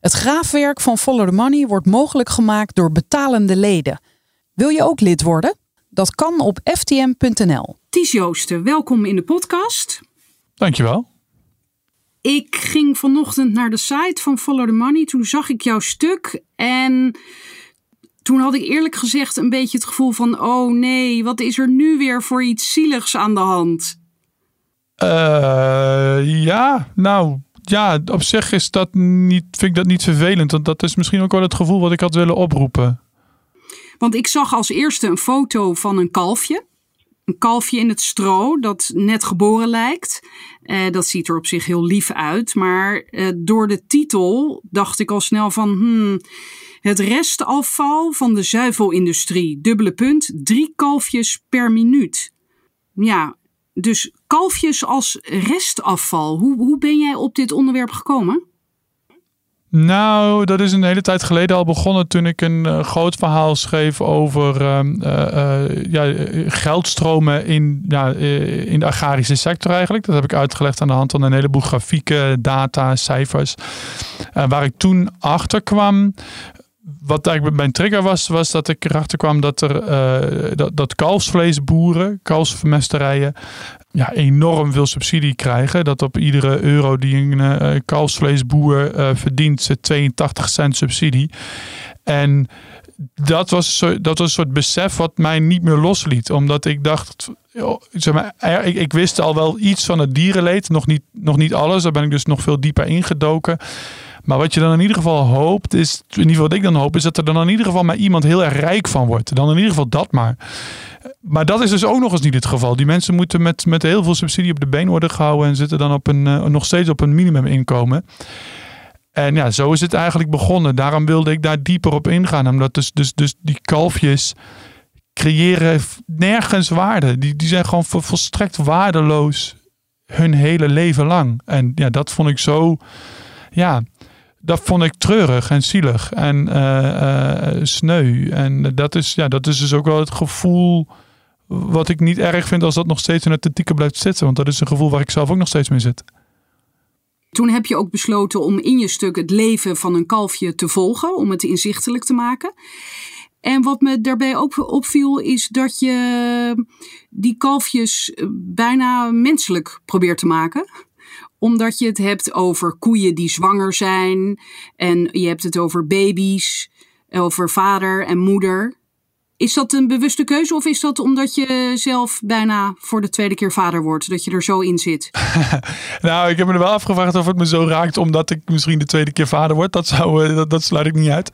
Het graafwerk van Follow the Money wordt mogelijk gemaakt door betalende leden. Wil je ook lid worden? Dat kan op ftm.nl. Ties Joosten, welkom in de podcast. Dankjewel. Ik ging vanochtend naar de site van Follow the Money. Toen zag ik jouw stuk en toen had ik eerlijk gezegd een beetje het gevoel van: oh nee, wat is er nu weer voor iets zieligs aan de hand? Uh, ja, nou ja, op zich is dat niet, vind ik dat niet vervelend. Want dat is misschien ook wel het gevoel wat ik had willen oproepen. Want ik zag als eerste een foto van een kalfje. Een kalfje in het stro dat net geboren lijkt. Uh, dat ziet er op zich heel lief uit. Maar uh, door de titel dacht ik al snel van... Hmm, het restafval van de zuivelindustrie. Dubbele punt, drie kalfjes per minuut. Ja, dus kalfjes als restafval. Hoe, hoe ben jij op dit onderwerp gekomen? Nou, dat is een hele tijd geleden al begonnen toen ik een uh, groot verhaal schreef over uh, uh, ja, geldstromen in, ja, in de agrarische sector eigenlijk. Dat heb ik uitgelegd aan de hand van een heleboel grafieken, data, cijfers. waar ik toen achter kwam wat eigenlijk mijn trigger was, was dat ik erachter kwam dat er uh, dat, kalfsvleesboeren, kalfsvermesterijen, ja, enorm veel subsidie krijgen. Dat op iedere euro die een uh, kalfsvleesboer uh, verdient, ze 82 cent subsidie. En dat was, dat was een soort besef wat mij niet meer losliet. Omdat ik dacht, zeg maar, ik, wist al wel iets van het dierenleed. Nog niet, nog niet alles, daar ben ik dus nog veel dieper ingedoken. Maar wat je dan in ieder geval hoopt, is, in ieder geval wat ik dan hoop, is dat er dan in ieder geval maar iemand heel erg rijk van wordt. Dan in ieder geval dat maar. Maar dat is dus ook nog eens niet het geval. Die mensen moeten met, met heel veel subsidie op de been worden gehouden en zitten dan op een, uh, nog steeds op een minimuminkomen. En ja, zo is het eigenlijk begonnen. Daarom wilde ik daar dieper op ingaan. Omdat dus, dus, dus die kalfjes creëren nergens waarde. Die, die zijn gewoon volstrekt waardeloos hun hele leven lang. En ja, dat vond ik zo. Ja, dat vond ik treurig en zielig en uh, uh, sneu. En dat is, ja, dat is dus ook wel het gevoel wat ik niet erg vind als dat nog steeds in het ethieke blijft zitten. Want dat is een gevoel waar ik zelf ook nog steeds mee zit. Toen heb je ook besloten om in je stuk het leven van een kalfje te volgen, om het inzichtelijk te maken. En wat me daarbij ook opviel, is dat je die kalfjes bijna menselijk probeert te maken omdat je het hebt over koeien die zwanger zijn. En je hebt het over baby's, over vader en moeder. Is dat een bewuste keuze of is dat omdat je zelf bijna voor de tweede keer vader wordt? Dat je er zo in zit? nou, ik heb me er wel afgevraagd of het me zo raakt omdat ik misschien de tweede keer vader word. Dat, zou, eh, dat, sluit ik niet uit.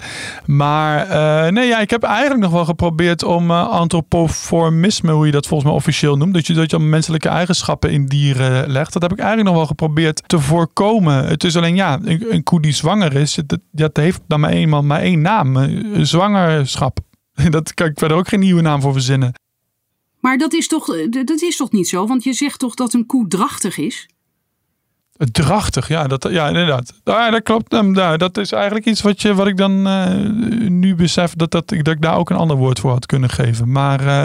Maar uh, nee, ja, ik heb eigenlijk nog wel geprobeerd om uh, antropoformisme, hoe je dat volgens mij officieel noemt. Dat je, dat je menselijke eigenschappen in dieren legt. Dat heb ik eigenlijk nog wel geprobeerd te voorkomen. Het is alleen ja, een, een koe die zwanger is, dat, dat heeft dan maar eenmaal maar één naam. Zwangerschap. Dat kan ik verder ook geen nieuwe naam voor verzinnen. Maar dat is toch, dat is toch niet zo? Want je zegt toch dat een koe drachtig is? Drachtig, ja, dat, ja inderdaad. Ja, dat klopt. Ja, dat is eigenlijk iets wat, je, wat ik dan uh, nu besef dat, dat, dat ik daar ook een ander woord voor had kunnen geven. Maar uh,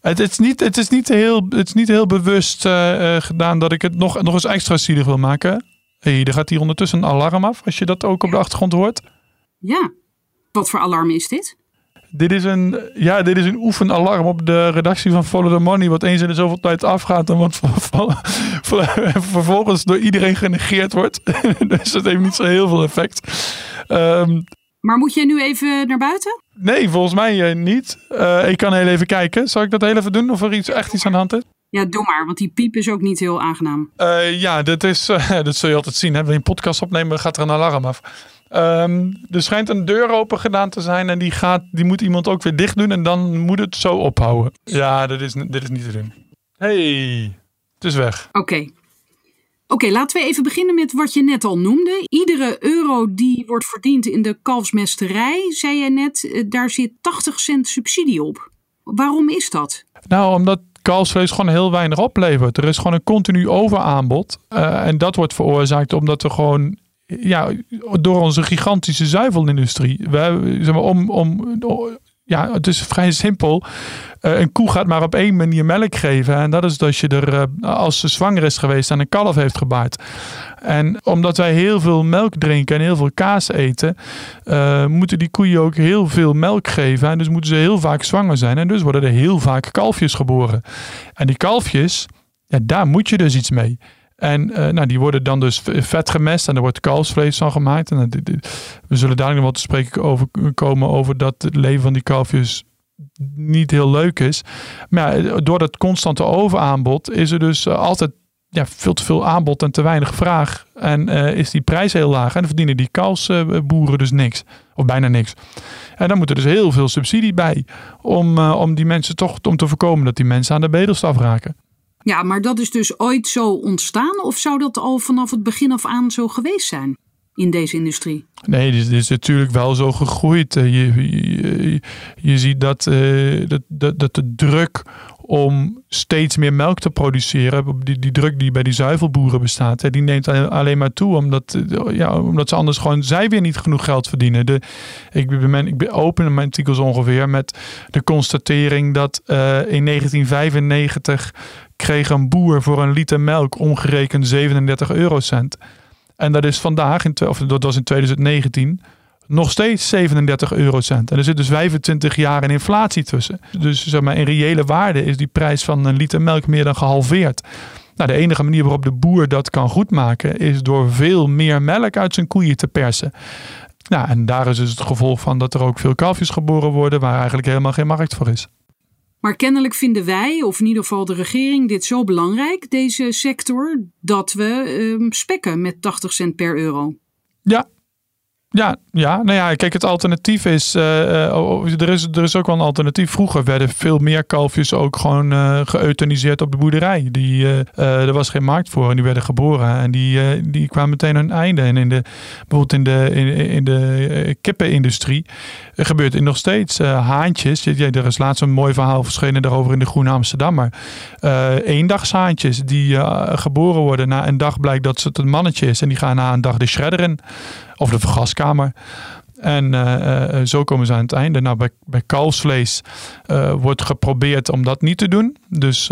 het, het, is niet, het, is niet heel, het is niet heel bewust uh, gedaan dat ik het nog, nog eens extra zielig wil maken. hey, er gaat hier ondertussen een alarm af, als je dat ook op de achtergrond hoort. Ja, wat voor alarm is dit? Dit is een, ja, dit is een oefenalarm op de redactie van Follow the Money, wat eens in de zoveel tijd afgaat en wat vervolgens door iedereen genegeerd wordt. dus dat heeft niet zo heel veel effect. Um, maar moet jij nu even naar buiten? Nee, volgens mij uh, niet. Uh, ik kan heel even kijken. Zal ik dat heel even doen of er iets, echt iets aan de hand is? Ja, doe maar, want die piep is ook niet heel aangenaam. Uh, ja, dat, is, dat zul je altijd zien. Hè? Wil je een podcast opnemen, gaat er een alarm af. Um, er schijnt een deur open gedaan te zijn en die, gaat, die moet iemand ook weer dicht doen en dan moet het zo ophouden. Ja, dit is, dit is niet te doen. hey, het is weg. Oké. Oké, laten we even beginnen met wat je net al noemde. Iedere euro die wordt verdiend in de kalfsmesterij, zei jij net, eh, daar zit 80 cent subsidie op. Waarom is dat? Nou, omdat kalfsvlees gewoon heel weinig oplevert. Er is gewoon een continu overaanbod. Uh, en dat wordt veroorzaakt omdat er gewoon ja, door onze gigantische zuivelindustrie. We, zeg om, om, ja, het is vrij simpel. Uh, een koe gaat maar op één manier melk geven. En dat is dat je er, uh, als ze zwanger is geweest, en een kalf heeft gebaard. En omdat wij heel veel melk drinken en heel veel kaas eten, uh, moeten die koeien ook heel veel melk geven. En dus moeten ze heel vaak zwanger zijn. En dus worden er heel vaak kalfjes geboren. En die kalfjes, ja, daar moet je dus iets mee. En uh, nou, die worden dan dus vet gemest en er wordt kalfsvlees van gemaakt. En we zullen dadelijk nog wat te spreken over komen over dat het leven van die kalfjes niet heel leuk is. Maar door dat constante overaanbod is er dus altijd ja, veel te veel aanbod en te weinig vraag. En is die prijs heel laag. En dan verdienen die kalfsboeren dus niks. Of bijna niks. En dan moet er dus heel veel subsidie bij. Om, om die mensen toch om te voorkomen dat die mensen aan de bedelstaf raken. Ja, maar dat is dus ooit zo ontstaan? Of zou dat al vanaf het begin af aan zo geweest zijn in deze industrie? Nee, dit is, natuurlijk wel zo gegroeid. Je, je, je ziet dat, uh, dat, dat, dat de druk om steeds meer melk te produceren, die, die druk die bij die zuivelboeren bestaat, die neemt alleen maar toe, omdat, ja, omdat ze anders gewoon zij weer niet genoeg geld verdienen. De, ik, ben, ik open mijn artikels ongeveer met de constatering dat uh, in 1995 kreeg een boer voor een liter melk omgerekend 37 eurocent. En dat is vandaag, in, of dat was in 2019, nog steeds 37 eurocent. En er zit dus 25 jaar in inflatie tussen. Dus zeg maar, in reële waarde is die prijs van een liter melk meer dan gehalveerd. Nou, de enige manier waarop de boer dat kan goedmaken is door veel meer melk uit zijn koeien te persen. Nou, en daar is dus het gevolg van dat er ook veel kalfjes geboren worden waar eigenlijk helemaal geen markt voor is. Maar kennelijk vinden wij, of in ieder geval de regering, dit zo belangrijk, deze sector, dat we um, spekken met 80 cent per euro. Ja, ja, ja, nou ja, kijk, het alternatief is, uh, er is, er is ook wel een alternatief. Vroeger werden veel meer kalfjes ook gewoon uh, geëuthaniseerd op de boerderij. Die, er was geen markt voor en die werden geboren en die, die kwamen meteen hun einde. En in de, bijvoorbeeld in de, in, in de kippenindustrie gebeurt het nog steeds. haantjes, ja, er is laatst een mooi verhaal verschenen daarover in de Groene Amsterdammer. eendagshaantjes die geboren worden. Na een dag blijkt dat het een mannetje is en die gaan na een dag de shredder in. Of de vergaskamer. En uh, zo komen ze aan het einde. Nou, bij, bij kalfsvlees wordt geprobeerd om dat niet te doen. Dus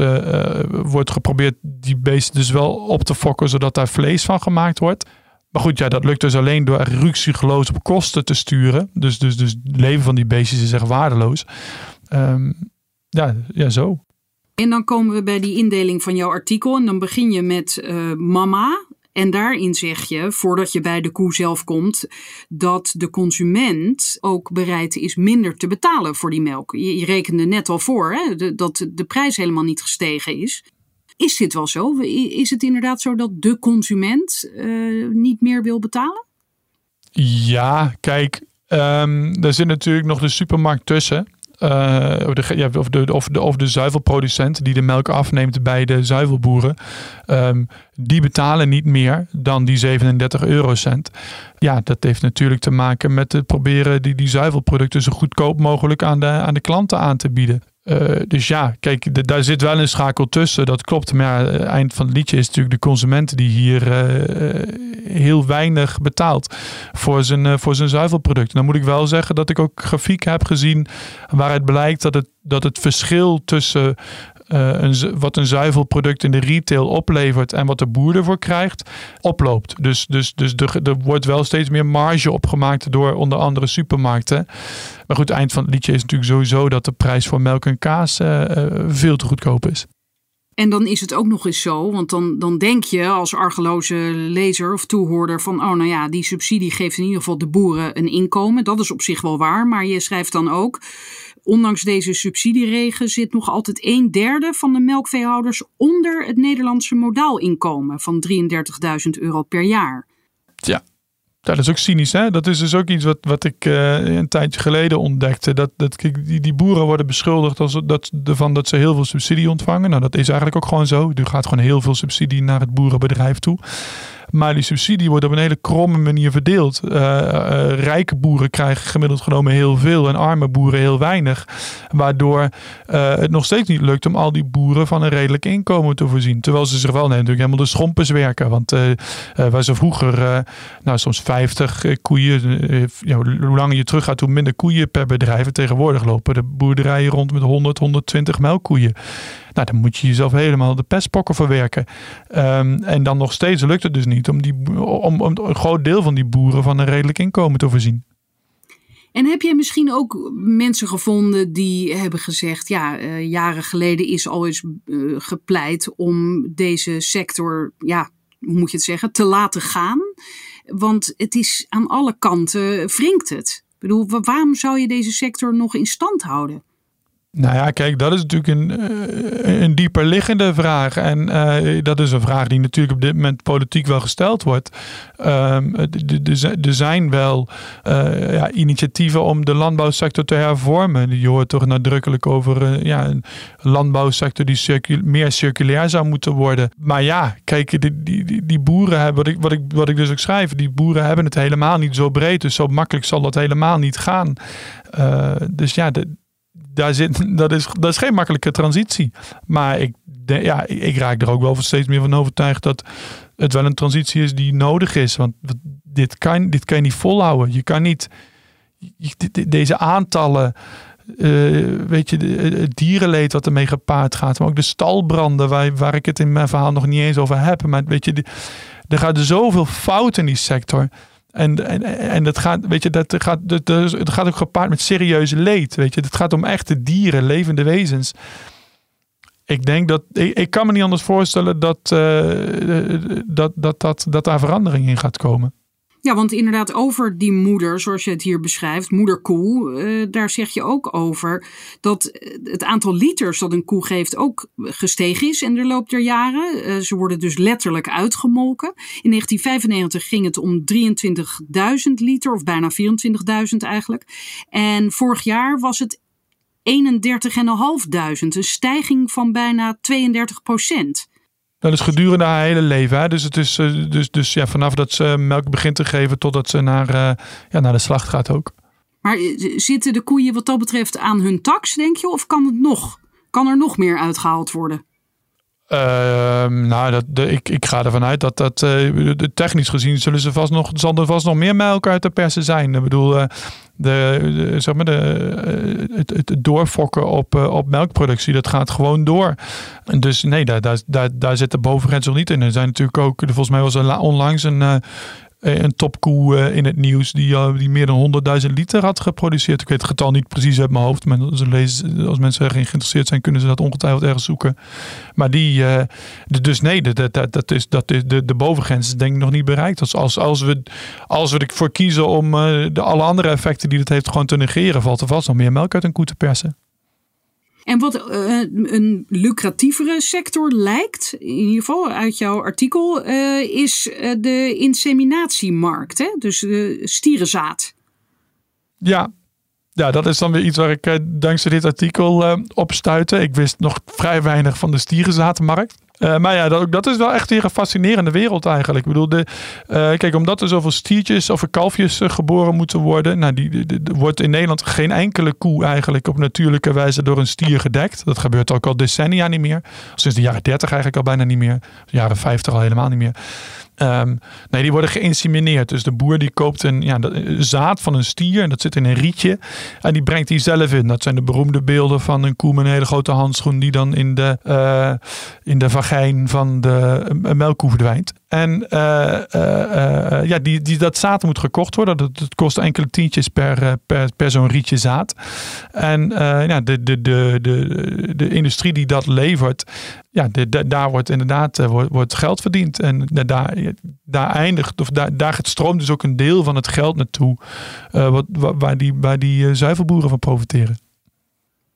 wordt geprobeerd die beesten dus wel op te fokken, zodat daar vlees van gemaakt wordt. Maar goed, ja, dat lukt dus alleen door ruksigloos op kosten te sturen. Dus, dus, dus het leven van die beestjes is echt waardeloos. Um, ja, ja, zo. En dan komen we bij die indeling van jouw artikel. En dan begin je met mama. En daarin zeg je, voordat je bij de koe zelf komt, dat de consument ook bereid is minder te betalen voor die melk. Je, rekende net al voor hè, dat de prijs helemaal niet gestegen is. Is dit wel zo? Is het inderdaad zo dat de consument uh, niet meer wil betalen? Ja, kijk, um, er zit natuurlijk nog de supermarkt tussen. Of, de, ja, of, de, of, de, of de zuivelproducent die de melk afneemt bij de zuivelboeren. Um, die betalen niet meer dan die 37 eurocent. Ja, dat heeft natuurlijk te maken met het proberen die, die zuivelproducten zo goedkoop mogelijk aan de, aan de klanten aan te bieden. Uh, dus ja, kijk, daar zit wel een schakel tussen. Dat klopt. Maar het eind van het liedje is natuurlijk de consument die hier uh, heel weinig betaalt voor zijn, voor zijn zuivelproduct. Dan moet ik wel zeggen dat ik ook grafiek heb gezien waaruit blijkt dat het, dat het verschil tussen uh, een, wat een zuivelproduct in de retail oplevert en wat de boer ervoor krijgt, oploopt. Dus, dus, dus er, wordt wel steeds meer marge opgemaakt door onder andere supermarkten. Maar goed, het eind van het liedje is natuurlijk sowieso dat de prijs voor melk en kaas uh, veel te goedkoop is. En dan is het ook nog eens zo, want dan, dan denk je als argeloze lezer of toehoorder van, oh nou ja, die subsidie geeft in ieder geval de boeren een inkomen. Dat is op zich wel waar, maar je schrijft dan ook, ondanks deze subsidieregen zit nog altijd een derde van de melkveehouders onder het Nederlandse modaalinkomen van 33.000 euro per jaar. Ja. Ja, dat is ook cynisch, hè? Dat is dus ook iets wat, wat ik uh, een tijdje geleden ontdekte. Dat, dat die, die boeren worden beschuldigd als, dat, ervan dat ze heel veel subsidie ontvangen. Nou, dat is eigenlijk ook gewoon zo. Er gaat gewoon heel veel subsidie naar het boerenbedrijf toe. Maar die subsidie wordt op een hele kromme manier verdeeld. Uh, uh, rijke boeren krijgen gemiddeld genomen heel veel en arme boeren heel weinig. Waardoor uh, het nog steeds niet lukt om al die boeren van een redelijk inkomen te voorzien. Terwijl ze zich wel natuurlijk helemaal de schompers werken. Want waar ze vroeger nou, soms 50 koeien, ja, hoe langer je terug gaat, hoe minder koeien per bedrijf. tegenwoordig lopen de boerderijen rond met 100, 120 melkkoeien. Nou, dan moet je jezelf helemaal de pestpokken verwerken. Um, en dan nog steeds lukt het dus niet om, die, om, om een groot deel van die boeren van een redelijk inkomen te voorzien. En heb je misschien ook mensen gevonden die hebben gezegd: ja, uh, jaren geleden is al eens uh, gepleit om deze sector, ja, hoe moet je het zeggen, te laten gaan? Want het is aan alle kanten wringt het. Ik bedoel, waarom zou je deze sector nog in stand houden? Nou ja, kijk, dat is natuurlijk een, eh, een dieper liggende vraag. En uh, dat is een vraag die natuurlijk op dit moment politiek wel gesteld wordt. Um, er zijn wel uh, ja, initiatieven om de landbouwsector te hervormen. Je hoort toch nadrukkelijk over ja, een landbouwsector die meer circulair zou moeten worden. Maar ja, kijk, die, die, die boeren hebben, wat ik, wat, ik, wat ik dus ook schrijf, die boeren hebben het helemaal niet zo breed. Dus zo makkelijk zal dat helemaal niet gaan. dus ja, de, daar zit, dat, is, dat is geen makkelijke transitie. Maar ik, ja, ik raak er ook wel steeds meer van overtuigd dat het wel een transitie is die nodig is. Want dit kan, dit kan je niet volhouden. Je kan niet deze aantallen. Uh, weet je, het dierenleed wat ermee gepaard gaat. Maar ook de stalbranden, waar, waar ik het in mijn verhaal nog niet eens over heb. Maar weet je, er gaat zoveel fout in die sector. En, en, en dat gaat, weet je, dat gaat, dat, dat gaat ook gepaard met serieuze leed. Weet je, het gaat om echte dieren, levende wezens. Ik denk dat, ik, kan me niet anders voorstellen dat, uh, dat, dat, dat, dat daar verandering in gaat komen. Ja, want inderdaad, over die moeder, zoals je het hier beschrijft, moederkoe, uh, daar zeg je ook over dat het aantal liters dat een koe geeft ook gestegen is in de loop der jaren. Uh, ze worden dus letterlijk uitgemolken. In 1995 ging het om 23.000 liter, of bijna 24.000 eigenlijk. En vorig jaar was het 31.500, een stijging van bijna 32 procent. Dat is gedurende haar hele leven. Hè? Dus, het is, eh, dus, dus ja, vanaf dat ze melk begint te geven totdat ze naar, uh, ja, naar de slacht gaat ook. Maar eh, zitten de koeien wat dat betreft aan hun tax, denk je? Of kan het nog? Kan er nog meer uitgehaald worden? Uh, nou, dat, ik, ik ga ervan uit dat dat uh, technisch gezien zullen ze vast nog, zal er vast nog meer melk uit de persen zijn. Ik bedoel, uh, de, zeg maar de, eh, het, doorfokken op, op melkproductie, dat gaat gewoon door. Dus nee, daar, daar, daar, zit de bovengrens nog niet in. Er zijn natuurlijk ook, volgens mij was er onlangs een, eh, een topkoe eh, in het nieuws die, uh, die meer dan 100.000 liter had geproduceerd. Ik weet het getal niet precies uit mijn hoofd, maar als, mensen erin geïnteresseerd zijn, kunnen ze dat ongetwijfeld ergens zoeken. Maar die, dus nee, dat, dat is, dat is de, de bovengrens is denk ik nog niet bereikt. Als, als, als, we, als we ervoor kiezen om de, alle andere effecten die het heeft gewoon te negeren, valt er vast nog meer melk uit een koe te persen. En wat uh, een lucratievere sector lijkt, in ieder geval uit jouw artikel, uh, is uh, de inseminatiemarkt, hè? dus de stierenzaad. Ja. ja, dat is dan weer iets waar ik dankzij dit artikel op stuitte. Ik wist nog vrij weinig van de stierenzaadmarkt. Uh, maar ja, dat, dat is wel echt weer een fascinerende wereld eigenlijk. Ik bedoel, de, uh, kijk, omdat er zoveel stiertjes of kalfjes uh, geboren moeten worden. Nou, die, die, wordt in Nederland geen enkele koe eigenlijk op natuurlijke wijze door een stier gedekt. Dat gebeurt ook al decennia niet meer. Sinds de jaren 30 eigenlijk al bijna niet meer. De jaren 50 al helemaal niet meer. Um, nee, die worden geïnsemineerd. Dus de boer die koopt een ja, zaad van een stier. En dat zit in een rietje. En die brengt die zelf in. Dat zijn de beroemde beelden van een koe met een hele grote handschoen. Die dan in de, uh, in de vagijn van de melkkoe verdwijnt. En uh, uh, ja, die, die, dat zaad moet gekocht worden. Dat, kost enkele tientjes per, per, zo'n rietje zaad. En ja, de, de, de, de, de industrie die dat levert, ja, daar wordt inderdaad wordt, wordt geld verdiend. En daar, daar eindigt, of daar, daar stroomt dus ook een deel van het geld naartoe. wat, waar die, waar die zuivelboeren van profiteren.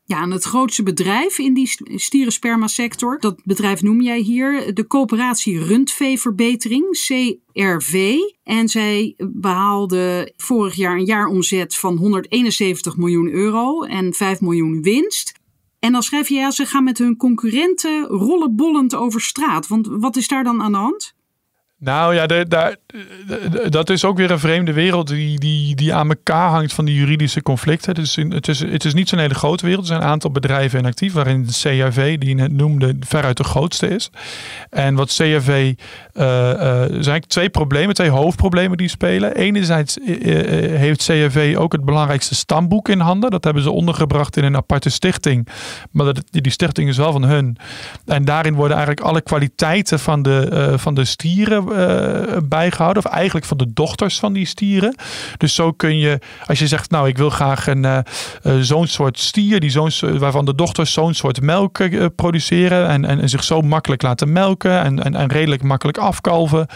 Ja, en het grootste bedrijf in die stierenspermasector, dat bedrijf noem jij hier, de coöperatie Rundveeverbetering, CRV. En zij behaalde vorig jaar een jaaromzet van 171 miljoen euro en 5 miljoen winst. En dan schrijf je, ja, ze gaan met hun concurrenten rollenbollend over straat. Want wat is daar dan aan de hand? Nou ja, de, dat is ook weer een vreemde wereld die, die, die aan elkaar hangt van die juridische conflicten. Dus het, is, het is niet zo'n hele grote wereld. Er zijn een aantal bedrijven in actief, waarin de CRV, die je net noemde, veruit de grootste is. En wat uh, uh, er zijn eigenlijk twee problemen, twee hoofdproblemen die spelen. Enerzijds uh, heeft CRV ook het belangrijkste stamboek in handen. Dat hebben ze ondergebracht in een aparte stichting. Maar dat, die stichting is wel van hun. En daarin worden eigenlijk alle kwaliteiten van de, van de stieren bijgehouden. Of eigenlijk van de dochters van die stieren. Dus zo kun je, als je zegt, nou ik wil graag een uh, zo'n soort stier, die zo'n, waarvan de dochters zo'n soort melk produceren. En, en, en, zich zo makkelijk laten melken en, en, en redelijk makkelijk afkalven.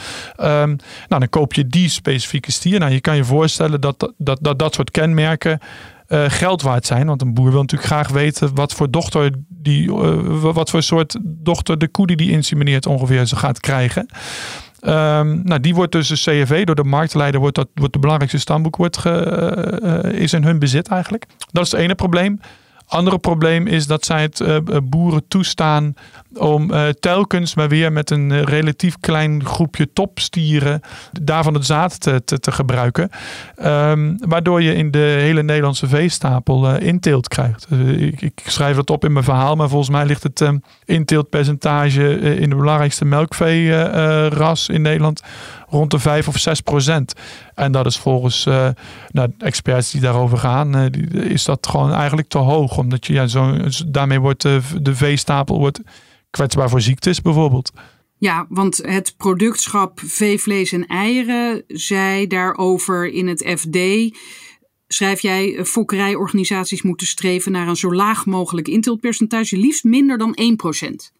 Um, nou, dan koop je die specifieke stier. Nou, je kan je voorstellen dat dat, dat, dat soort kenmerken. Uh, geld waard zijn. Want een boer wil natuurlijk graag weten wat voor dochter die, wat voor soort dochter de koe die die insemineert ongeveer ze gaat krijgen. Um, nou, die wordt dus de door de marktleider, wordt, dat, wordt de belangrijkste stamboek wordt ge, uh, is in hun bezit eigenlijk. Dat is het ene probleem andere probleem is dat zij het uh, boeren toestaan om uh, telkens maar weer met een relatief klein groepje topstieren daarvan het zaad te, te, te gebruiken. Um, waardoor je in de hele Nederlandse veestapel inteelt krijgt. Ik, ik, schrijf dat op in mijn verhaal, maar volgens mij ligt het inteeltpercentage in de belangrijkste melkveeras in Nederland rond de 5 of 6 procent. En dat is volgens uh, nou, experts die daarover gaan, die, is dat gewoon eigenlijk te hoog. Omdat je ja, zo, daarmee wordt de, de veestapel wordt kwetsbaar voor ziektes bijvoorbeeld. Ja, want het productschap veevlees en eieren zei daarover in het FD. Schrijf jij, eh, fokkerijorganisaties moeten streven naar een zo laag mogelijk inteeltpercentage, liefst minder dan 1%.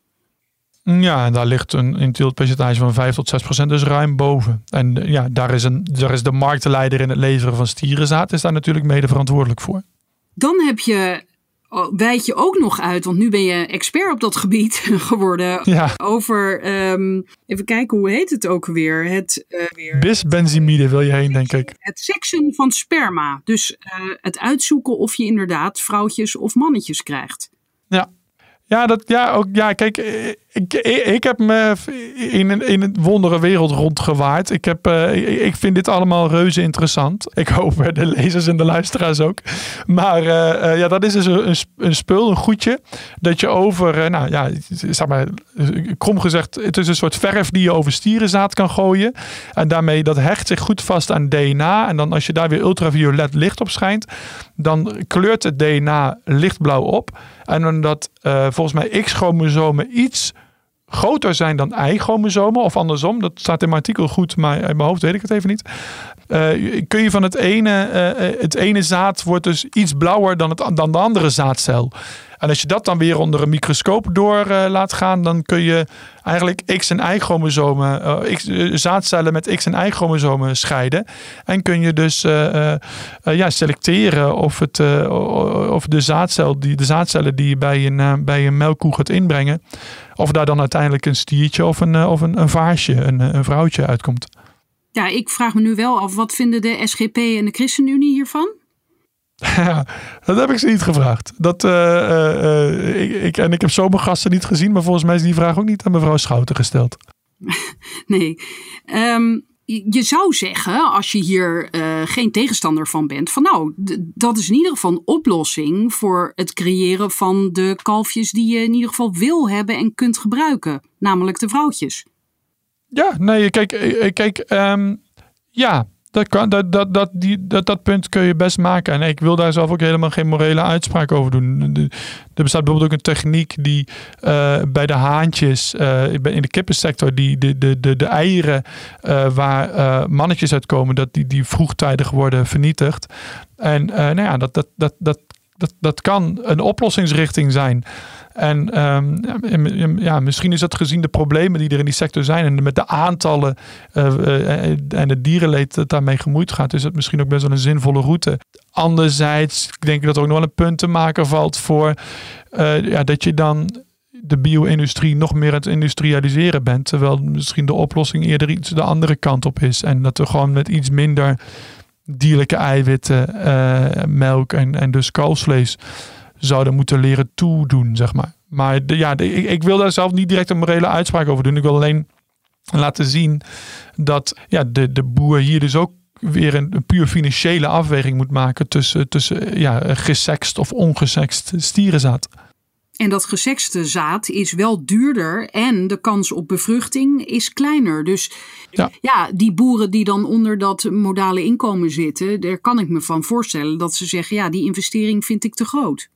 Ja, en daar ligt een inteeltpercentage van 5 tot 6 procent, dus ruim boven. En ja, daar is, een, daar is de marktleider in het leveren van stierenzaad, is daar natuurlijk mede verantwoordelijk voor. Dan heb je, wijd je ook nog uit, want nu ben je expert op dat gebied geworden. Ja. Over, um, even kijken, hoe heet het ook weer? Het uh, weer, Bisbenzimide wil je heen, denk ik. Het seksen van sperma. Dus uh, het uitzoeken of je inderdaad vrouwtjes of mannetjes krijgt. Ja, ja, dat, ja, ook, ja kijk, ik, ik, heb me in, in een wondere wereld rondgewaard. Ik, heb, uh, ik vind dit allemaal reuze interessant. Ik hoop de lezers en de luisteraars ook. Maar uh, ja, dat is dus een, een spul, een goedje. Dat je over, nou ja, zeg maar, krom gezegd, het is een soort verf die je over stierenzaad kan gooien. En daarmee, dat hecht zich goed vast aan DNA. En dan als je daar weer ultraviolet licht op schijnt, dan kleurt het DNA lichtblauw op. En omdat volgens mij X-chromosomen iets groter zijn dan Y-chromosomen, of andersom, dat staat in mijn artikel goed, maar in mijn hoofd weet ik het even niet. Uh, kun je van het ene, uh, het ene zaad wordt dus iets blauwer dan, het, dan de andere zaadcel. En als je dat dan weer onder een microscoop door uh, laat gaan, dan kun je eigenlijk X- en Y-chromosomen, X, uh, zaadcellen met X- en Y-chromosomen scheiden. En kun je dus ja, selecteren of, het, of de, zaadcel, die, de zaadcellen die je bij een, bij een melkkoe gaat inbrengen, of daar dan uiteindelijk een stiertje of een, of een, een een, een vrouwtje uitkomt. Ja, ik vraag me nu wel af, wat vinden de SGP en de ChristenUnie hiervan? Ja, dat heb ik ze niet gevraagd. Dat, uh, uh, ik, ik, en ik heb zomergasten niet gezien, maar volgens mij is die vraag ook niet aan mevrouw Schouten gesteld. nee. Um, je zou zeggen, als je hier uh, geen tegenstander van bent, van nou, dat is in ieder geval een oplossing voor het creëren van de kalfjes die je in ieder geval wil hebben en kunt gebruiken, namelijk de vrouwtjes. Ja, nee, kijk, kijk um, ja, dat, kan, dat, dat, dat, die, dat, dat punt kun je best maken. En ik wil daar zelf ook helemaal geen morele uitspraak over doen. Er bestaat bijvoorbeeld ook een techniek die uh, bij de haantjes uh, in de kippensector, die de, de, de, de eieren uh, waar mannetjes uitkomen, dat die, die vroegtijdig worden vernietigd. En nou ja, dat, dat, dat, dat, dat, dat kan een oplossingsrichting zijn. En ehm, ja, misschien is dat gezien de problemen die er in die sector zijn en met de aantallen uh, en het dierenleed dat daarmee gemoeid gaat, is het misschien ook best wel een zinvolle route. Anderzijds denk ik dat er ook nog wel een punt te maken valt voor ja, dat je dan de bio-industrie nog meer aan het industrialiseren bent. Terwijl misschien de oplossing eerder iets de andere kant op is. En dat we gewoon met iets minder dierlijke eiwitten, melk en, en dus kalfsvlees zouden moeten leren toedoen, zeg maar. Maar de, ja, ik, ik, wil daar zelf niet direct een morele uitspraak over doen. Ik wil alleen laten zien dat ja, de, de boer hier dus ook weer een, een puur financiële afweging moet maken tussen, tussen ja, gesext of ongesext stierenzaad. En dat gesekste zaad is wel duurder en de kans op bevruchting is kleiner. Dus ja. ja. die boeren die dan onder dat modale inkomen zitten, daar kan ik me van voorstellen dat ze zeggen: ja, die investering vind ik te groot.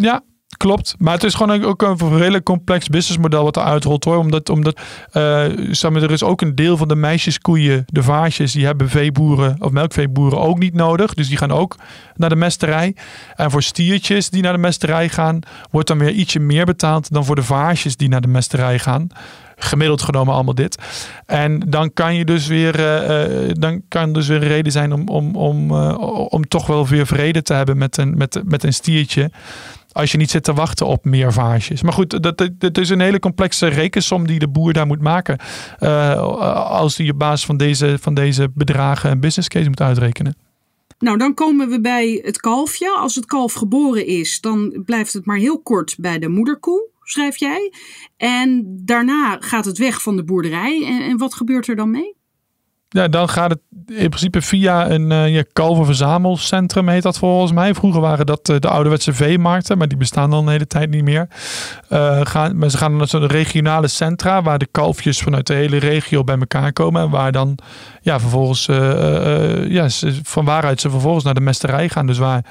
Ja, Klopt, maar het is gewoon ook een redelijk complex businessmodel wat er uitrolt hoor. Omdat, omdat uh, er is ook een deel van de meisjeskoeien, de vaasjes, die hebben veeboeren of melkveeboeren ook niet nodig. Dus die gaan ook naar de mesterij. En voor stiertjes die naar de mesterij gaan, wordt dan weer ietsje meer betaald dan voor de vaasjes die naar de mesterij gaan gemiddeld genomen allemaal dit. En dan kan je dus weer, uh, dan kan dus weer een reden zijn om, om, om, om toch wel weer vrede te hebben met een, met, met een stiertje. Als je niet zit te wachten op meer vaasjes. Maar goed, dat, dat, is een hele complexe rekensom die de boer daar moet maken. Uh, als hij op basis van deze, van deze bedragen een business case moet uitrekenen. Nou, dan komen we bij het kalfje. Als het kalf geboren is, dan blijft het maar heel kort bij de moederkoe, schrijf jij. En daarna gaat het weg van de boerderij. En, en wat gebeurt er dan mee? Ja, dan gaat het in principe via een uh, heet dat volgens mij. Vroeger waren dat uh, de ouderwetse veemarkten, maar die bestaan al een hele tijd niet meer. Uh, gaan, maar ze gaan naar zo'n regionale centra waar de kalfjes vanuit de hele regio bij elkaar komen. En waar dan ja, vervolgens, ja, van waaruit ze vervolgens naar de mesterij gaan. Dus waar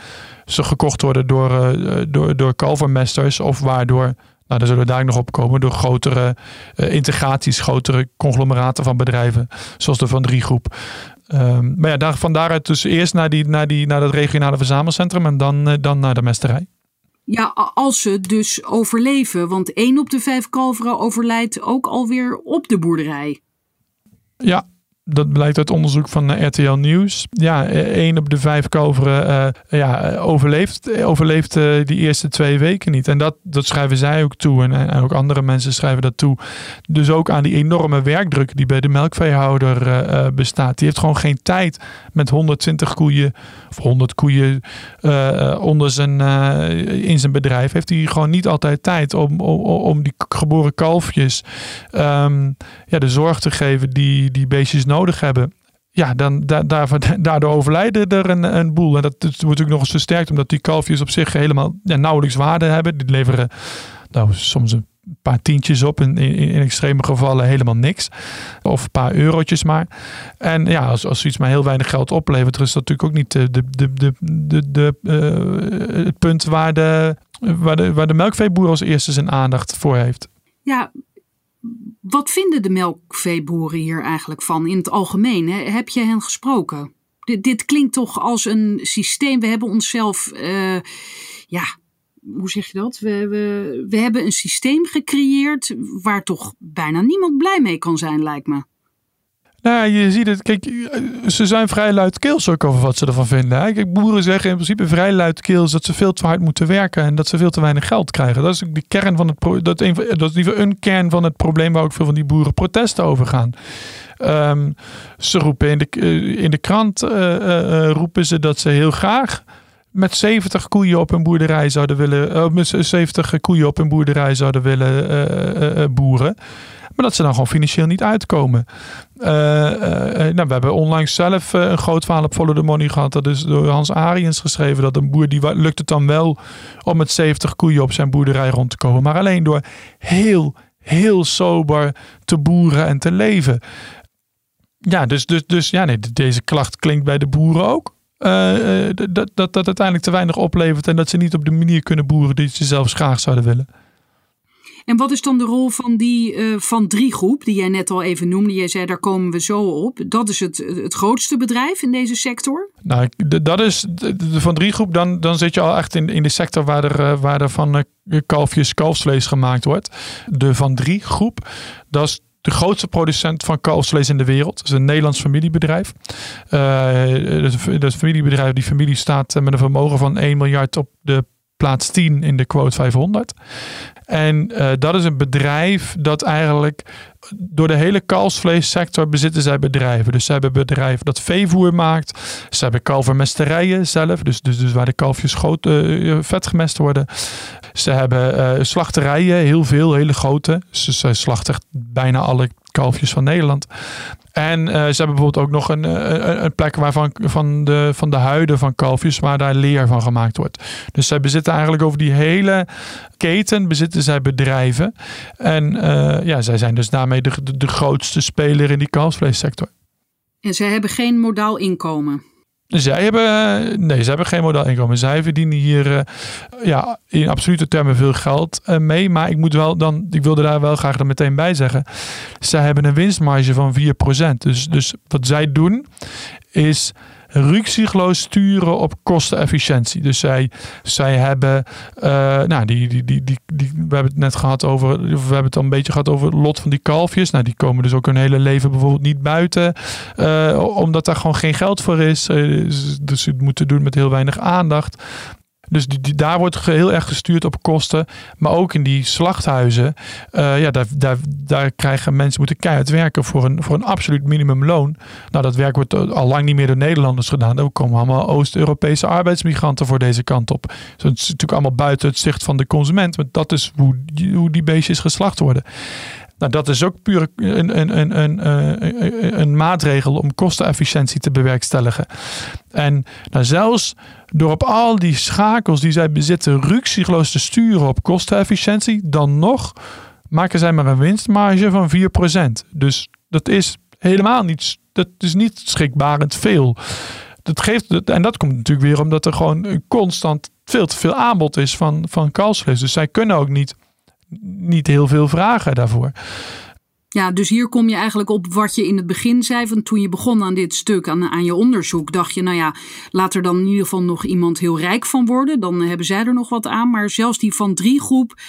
ze gekocht worden door, door, door kalvermesters of waardoor nou, daar zullen we daar nog op komen door grotere uh, integraties, grotere conglomeraten van bedrijven, zoals de Van Drie groep. Um, maar ja, daar, van daaruit dus eerst naar, die, naar, die, naar dat regionale verzamelcentrum en dan, uh, dan naar de mesterij. Ja, als ze dus overleven, want één op de vijf kalveren overlijdt ook alweer op de boerderij. Ja, dat blijkt uit onderzoek van eh, RTL Nieuws. Ja, eh, één op de vijf kalveren uh, ja, overleeft, overleeft die eerste twee weken niet. En dat, dat schrijven zij ook toe. En, en ook andere mensen schrijven dat toe. Dus ook aan die enorme werkdruk die bij de melkveehouder bestaat. Die heeft gewoon geen tijd met 120 koeien of 100 koeien onder zijn, in zijn bedrijf. Heeft hij gewoon niet altijd tijd om, om, om die geboren kalfjes um, ja, de zorg te geven die die beestjes nodig nodig hebben. Ja, dan da, daardoor overlijden er een, een boel. En dat, wordt natuurlijk nog eens versterkt, omdat die kalfjes op zich helemaal ja, nauwelijks waarde hebben. Die leveren nou, soms een paar tientjes op. In, in, in, extreme gevallen helemaal niks. Of een paar eurotjes maar. En ja, als, als iets maar heel weinig geld oplevert, is dat natuurlijk ook niet de, de, de, de, de, uh, het punt waar de, waar, de, waar de melkveeboer als eerste zijn aandacht voor heeft. Ja, wat vinden de melkveeboeren hier eigenlijk van in het algemeen? Hè? Heb je hen gesproken? Dit, klinkt toch als een systeem. We hebben onszelf, uh, ja, hoe zeg je dat? We, we, we hebben een systeem gecreëerd waar toch bijna niemand blij mee kan zijn, lijkt me. Nou, je ziet het. Kijk, ze zijn vrij luidkeels ook over wat ze ervan vinden. Kijk, boeren zeggen in principe vrij luidkeels dat ze veel te hard moeten werken en dat ze veel te weinig geld krijgen. Dat is de kern van het dat, een, dat is liever een kern van het probleem waar ook veel van die boeren protesten over gaan. Um, ze roepen in de, eh, in de krant uh, uh, roepen ze dat ze heel graag met 70 koeien op een boerderij zouden willen, met 70 koeien op een boerderij zouden willen boeren. Maar dat ze dan gewoon financieel niet uitkomen. Uh, uh, nou, we hebben onlangs zelf een groot verhaal op Follow the Money gehad. Dat is door Hans Ariens geschreven. Dat een boer, die lukt het dan wel om met 70 koeien op zijn boerderij rond te komen. Maar alleen door heel, heel sober te boeren en te leven. Ja, dus, dus, dus ja, nee, deze klacht klinkt bij de boeren ook. Dat, dat dat uiteindelijk te weinig oplevert en dat ze niet op de manier kunnen boeren die ze zelfs graag zouden willen. En wat is dan de rol van die uh, Van Drie groep, die jij net al even noemde? Jij zei, daar komen we zo op. Dat is het, het grootste bedrijf in deze sector? Nou, dat is de, Van Drie groep. Dan, dan zit je al echt in, in de sector waar er, uh, waar er van uh, kalfjes kalfsvlees gemaakt wordt. De Van Drie groep, dat is de grootste producent van kalfsvlees in de wereld. Het is een Nederlands familiebedrijf. Uh, dat familiebedrijf, die familie staat met een vermogen van 1 miljard op de plaats 10 in de quote 500. En uh, dat is een bedrijf dat eigenlijk door de hele kalfsvleessector bezitten zij bedrijven. Dus ze hebben bedrijven dat veevoer maakt. Ze hebben kalvermesterijen zelf, dus, dus, dus waar de kalfjes groot, uh, vet gemest worden. Ze hebben uh, slachterijen, heel veel, hele grote. Ze, ze slachten bijna alle kalfjes van Nederland. En uh, ze hebben bijvoorbeeld ook nog een, een, een, plek waarvan van de, van de huiden van kalfjes, waar daar leer van gemaakt wordt. Dus zij bezitten eigenlijk over die hele keten, bezitten zij bedrijven. En uh, ja, zij zijn dus daarmee de, de, de grootste speler in die kalfsvleessector. En zij hebben geen modaal inkomen. Zij hebben, nee, ze hebben geen modaal inkomen. Zij verdienen hier uh, ja, in absolute termen veel geld uh, mee. Maar ik moet wel dan, ik wilde daar wel graag er meteen bij zeggen. Zij hebben een winstmarge van 4%. Dus, dus wat zij doen is ruksigloos sturen op kostenefficiëntie. Dus zij, zij hebben, uh, nou, die, die, die, die, die, we hebben het net gehad over, we hebben het al een beetje gehad over het lot van die kalfjes. Nou, die komen dus ook hun hele leven bijvoorbeeld niet buiten, uh, omdat daar gewoon geen geld voor is. Uh, dus ze moeten doen met heel weinig aandacht. Dus die, daar wordt heel erg gestuurd op kosten. Maar ook in die slachthuizen. Uh, ja, daar, daar, daar krijgen mensen moeten keihard werken voor een, voor een absoluut minimumloon. Nou, dat werk wordt al lang niet meer door Nederlanders gedaan. Er komen allemaal Oost-Europese arbeidsmigranten voor deze kant op. Dus is natuurlijk allemaal buiten het zicht van de consument. Maar dat is hoe, hoe die beestjes geslacht worden. Nou, dat is ook puur een, een, een, een, een maatregel om kostenefficiëntie te bewerkstelligen. En nou, zelfs door op al die schakels die zij bezitten ruksigloos te sturen op kostenefficiëntie, dan nog maken zij maar een winstmarge van 4%. Dus dat is helemaal niet, dat is niet schrikbarend veel. Dat geeft, en dat komt natuurlijk weer omdat er gewoon constant veel te veel aanbod is van, van. Dus zij kunnen ook niet niet heel veel vragen daarvoor. Ja, dus hier kom je eigenlijk op wat je in het begin zei. Van toen je begon aan dit stuk, aan, aan je onderzoek, dacht je, nou ja, laat er dan in ieder geval nog iemand heel rijk van worden. Dan hebben zij er nog wat aan. Maar zelfs die van drie groep,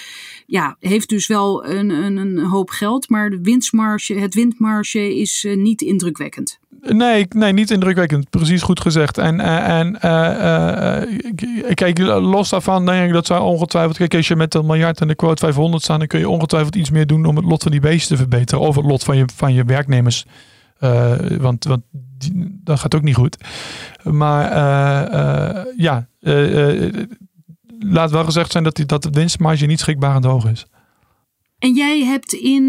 ja, heeft dus wel een, een, een hoop geld. Maar de winstmarge, het windmarge is uh, niet indrukwekkend. Nee, nee, niet indrukwekkend. Precies goed gezegd. En, en uh, kijk, los daarvan denk ik dat zou ongetwijfeld... Kijk, als je met een miljard en de quote 500 staan... dan kun je ongetwijfeld iets meer doen om het lot van die beesten te verbeteren. Of het lot van je, van je werknemers. want want dat gaat ook niet goed. Maar ja, laat wel gezegd zijn dat, die, dat de winstmarge niet schrikbarend hoog is. En jij hebt in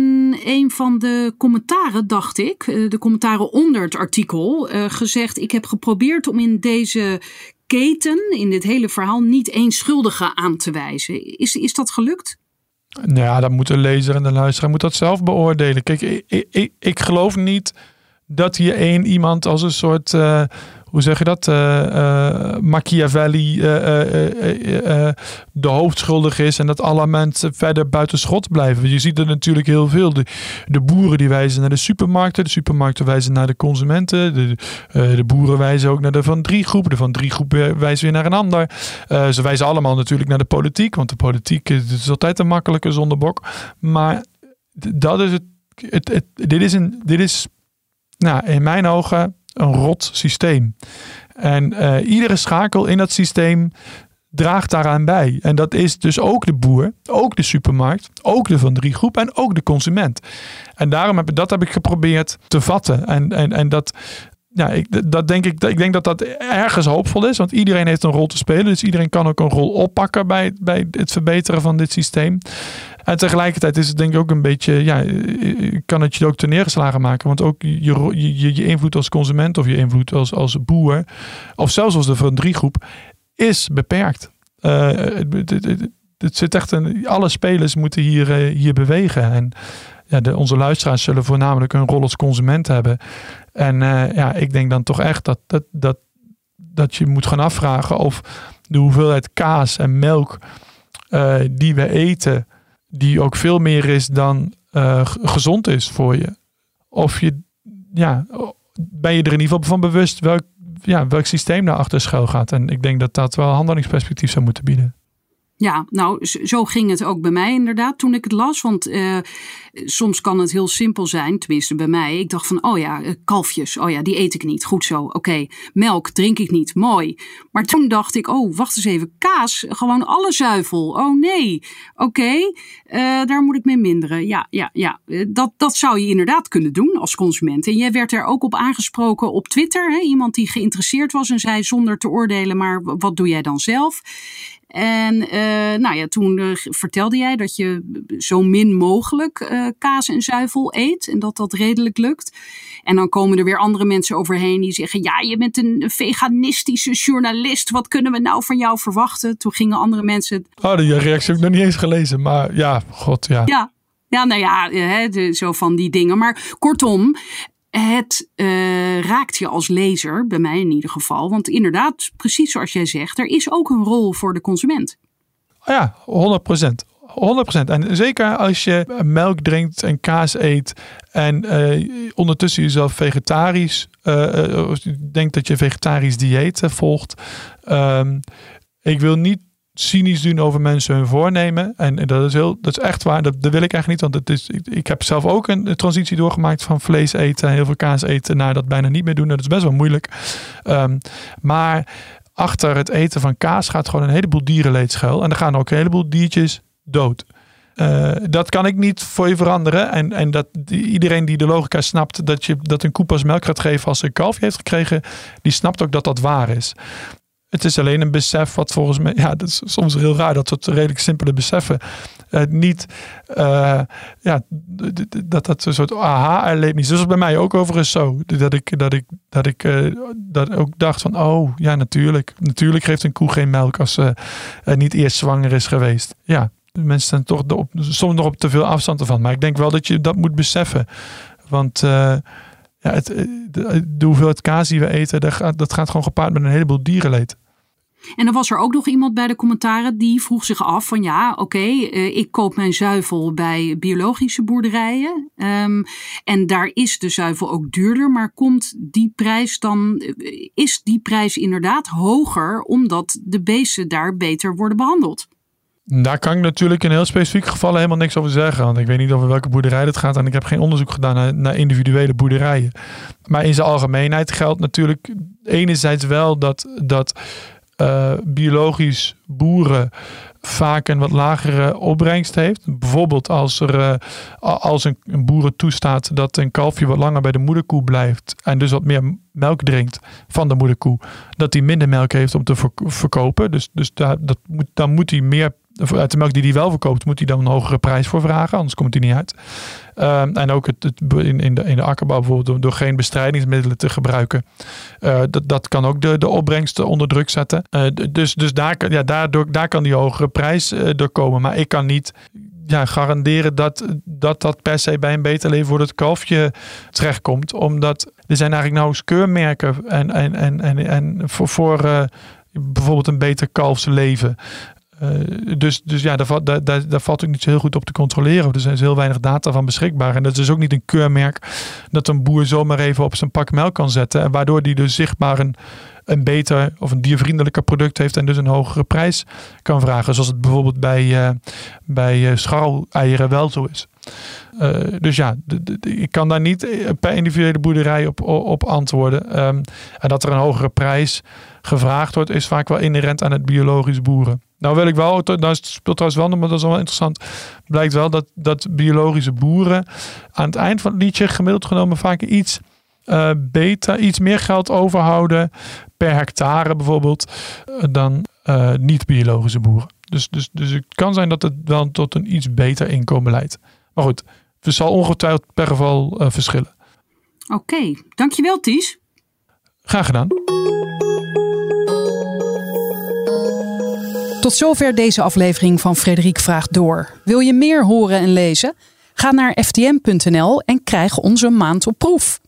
een van de commentaren, dacht ik, eh, de commentaren onder het artikel, uh, gezegd: Ik heb geprobeerd om in deze keten, in dit hele verhaal, niet één schuldige aan te wijzen. Is, is dat gelukt? Nou ja, dan moet de lezer en de luisteraar moet dat zelf beoordelen. Kijk, ik, ik, ik geloof niet dat hier één iemand als een soort. Uh, hoe zeg je dat? Uh, uh, Machiavelli de hoofdschuldig is en dat alle mensen verder buiten schot blijven. Je ziet er natuurlijk heel veel. De, de boeren die wijzen naar de supermarkten, de supermarkten wijzen naar de consumenten, de, de boeren wijzen ook naar de Van Drie groep, de Van Drie groep wijzen weer naar een ander. ze wijzen allemaal natuurlijk naar de politiek, want de politiek is altijd een makkelijke zondebok. Maar dat is het, het, het dit is een, dit is nou, in mijn ogen een rot systeem. En uh, iedere schakel in dat systeem draagt daaraan bij. En dat is dus ook de boer, ook de supermarkt, ook de van drie groep en ook de consument. En daarom heb ik dat heb ik geprobeerd te vatten. En, en, en dat, ja, ik, dat denk ik, ik denk dat dat ergens hoopvol is, want iedereen heeft een rol te spelen. Dus iedereen kan ook een rol oppakken bij, bij het verbeteren van dit systeem. En tegelijkertijd is het denk ik ook een beetje, ja, kan het je ook te neergeslagen maken. Want ook je, je, invloed als consument of je invloed als, als boer, of zelfs als de van drie groep, is beperkt. Uh, het, het, het, zit echt een, alle spelers moeten hier, hier bewegen. En ja, de, onze luisteraars zullen voornamelijk een rol als consument hebben. En ja, ik denk dan toch echt dat, dat, dat, dat je moet gaan afvragen of de hoeveelheid kaas en melk die we eten die ook veel meer is dan uh, gezond is voor je. Of je, ja, ben je er in ieder geval van bewust welk, ja, welk systeem daar achter schuil gaat. En ik denk dat dat wel handelingsperspectief zou moeten bieden. Ja, nou, zo ging het ook bij mij inderdaad toen ik het las. Want uh, soms kan het heel simpel zijn, tenminste bij mij. Ik dacht van, oh ja, eh, kalfjes, oh ja, die eet ik niet. Goed zo, oké. Melk drink ik niet, mooi. Maar toen dacht ik, oh, wacht eens even, kaas, gewoon alle zuivel. Oh nee, oké, uh, daar moet ik mee minderen. Ja, ja, ja, dat, dat zou je inderdaad kunnen doen als consument. En jij werd er ook op aangesproken op Twitter. Hè? Iemand die geïnteresseerd was en zei zonder te oordelen, maar wat doe jij dan zelf? En uh, nou ja, toen uh, vertelde jij dat je zo min mogelijk uh, kaas en zuivel eet en dat dat redelijk lukt. En dan komen er weer andere mensen overheen die zeggen: Ja, je bent een veganistische journalist. Wat kunnen we nou van jou verwachten? Toen gingen andere mensen. Oh, die reactie heb ik nog niet eens gelezen. Maar ja, god ja. Ja, ja, nou ja, hè, zo van die dingen. Maar kortom, het uh, raakt je als lezer, bij mij in ieder geval. Want inderdaad, precies zoals jij zegt, er is ook een rol voor de consument. Ja, 100 procent. 100%. En zeker als je melk drinkt en kaas eet en uh, ondertussen jezelf vegetarisch, uh, denkt dat je vegetarisch dieet volgt. Um, ik wil niet cynisch doen over mensen hun voornemen. En, dat is heel, dat is echt waar. Dat, dat wil ik echt niet. Want het is, ik, heb zelf ook een, transitie doorgemaakt van vlees eten en heel veel kaas eten naar dat bijna niet meer doen. Dat is best wel moeilijk. Um, maar achter het eten van kaas gaat gewoon een heleboel dierenleed schuil. En er gaan ook een heleboel diertjes dood. Uh, dat kan ik niet voor je veranderen. En, en dat iedereen die de logica snapt dat, je, dat een koe pas melk gaat geven als ze een kalfje heeft gekregen, die snapt ook dat dat waar is. Het is alleen een besef wat volgens mij, ja, dat is soms heel raar, dat soort redelijk simpele beseffen. Uh, niet, uh, ja, dat dat een soort aha-erlevenis. Is bij mij ook overigens zo. Dat ik, dat ik, dat ik uh, dat ook dacht van, oh ja, natuurlijk. Natuurlijk geeft een koe geen melk als ze niet eerst zwanger is geweest. Ja, mensen zijn toch op, soms nog op te veel afstand ervan. Maar ik denk wel dat je dat moet beseffen. Want ja, het, de, de hoeveelheid kaas die we eten, dat gaat, dat gaat gewoon gepaard met een heleboel dierenleed. En dan was er ook nog iemand bij de commentaren die vroeg zich af van ja, oké, eh, ik koop mijn zuivel bij biologische boerderijen. Um, en daar is de zuivel ook duurder, maar komt die prijs dan, eh, is die prijs inderdaad hoger omdat de beesten daar beter worden behandeld? Daar kan ik natuurlijk in heel specifieke gevallen helemaal niks over zeggen. Want ik weet niet over welke boerderij het gaat. En ik heb geen onderzoek gedaan naar, naar individuele boerderijen. Maar in zijn algemeenheid geldt natuurlijk enerzijds wel dat, dat uh, biologisch boeren vaak een wat lagere opbrengst heeft. Bijvoorbeeld als, er, uh, als een, een boeren toestaat dat een kalfje wat langer bij de moederkoe blijft en dus wat meer melk drinkt van de moederkoe, dat hij minder melk heeft om te verkopen. Dus, dus dat moet, dan moet hij meer uit de melk die hij wel verkoopt, moet hij dan een hogere prijs voor vragen, anders komt hij niet uit. Ehm, en ook het, in, in, de, in de akkerbouw bijvoorbeeld door, geen bestrijdingsmiddelen te gebruiken. Uh, dat, dat kan ook de, de opbrengsten onder druk zetten. Uh, dus dus daar, ja, daardoor, daar kan die hogere prijs uh, door komen. Maar ik kan niet ja, garanderen dat, dat dat per se bij een beter leven voor het kalfje terechtkomt. Omdat er zijn eigenlijk nauwelijks keurmerken en, en, en, en, en voor, voor bijvoorbeeld een beter kalfsleven. Uh, dus, dus ja, daar, daar, daar, valt ook niet zo heel goed op te controleren. Er zijn heel weinig data van beschikbaar. En dat is ook niet een keurmerk dat een boer zomaar even op zijn pak melk kan zetten. En waardoor die dus zichtbaar een, een beter of een diervriendelijker product heeft en dus een hogere prijs kan vragen. Zoals het bijvoorbeeld bij, uh, bij scharreieren wel zo is. Dus ja, ik kan daar niet per individuele boerderij op, op antwoorden. Um, en dat er een hogere prijs gevraagd wordt, is vaak wel inherent aan het biologisch boeren. Nou wil ik wel, daar speelt trouwens wel, maar dat is wel interessant. Blijkt wel dat, dat biologische boeren aan het eind van het liedje gemiddeld genomen vaak iets uh, beter, iets meer geld overhouden per hectare bijvoorbeeld uh, dan uh, niet-biologische boeren. Dus, dus, dus het kan zijn dat het dan tot een iets beter inkomen leidt. Maar goed, het zal ongetwijfeld per geval verschillen. Oké, okay. dankjewel Ties. Graag gedaan. Tot zover deze aflevering van Frederik Vraagt Door. Wil je meer horen en lezen? Ga naar ftm.nl en krijg onze maand op proef.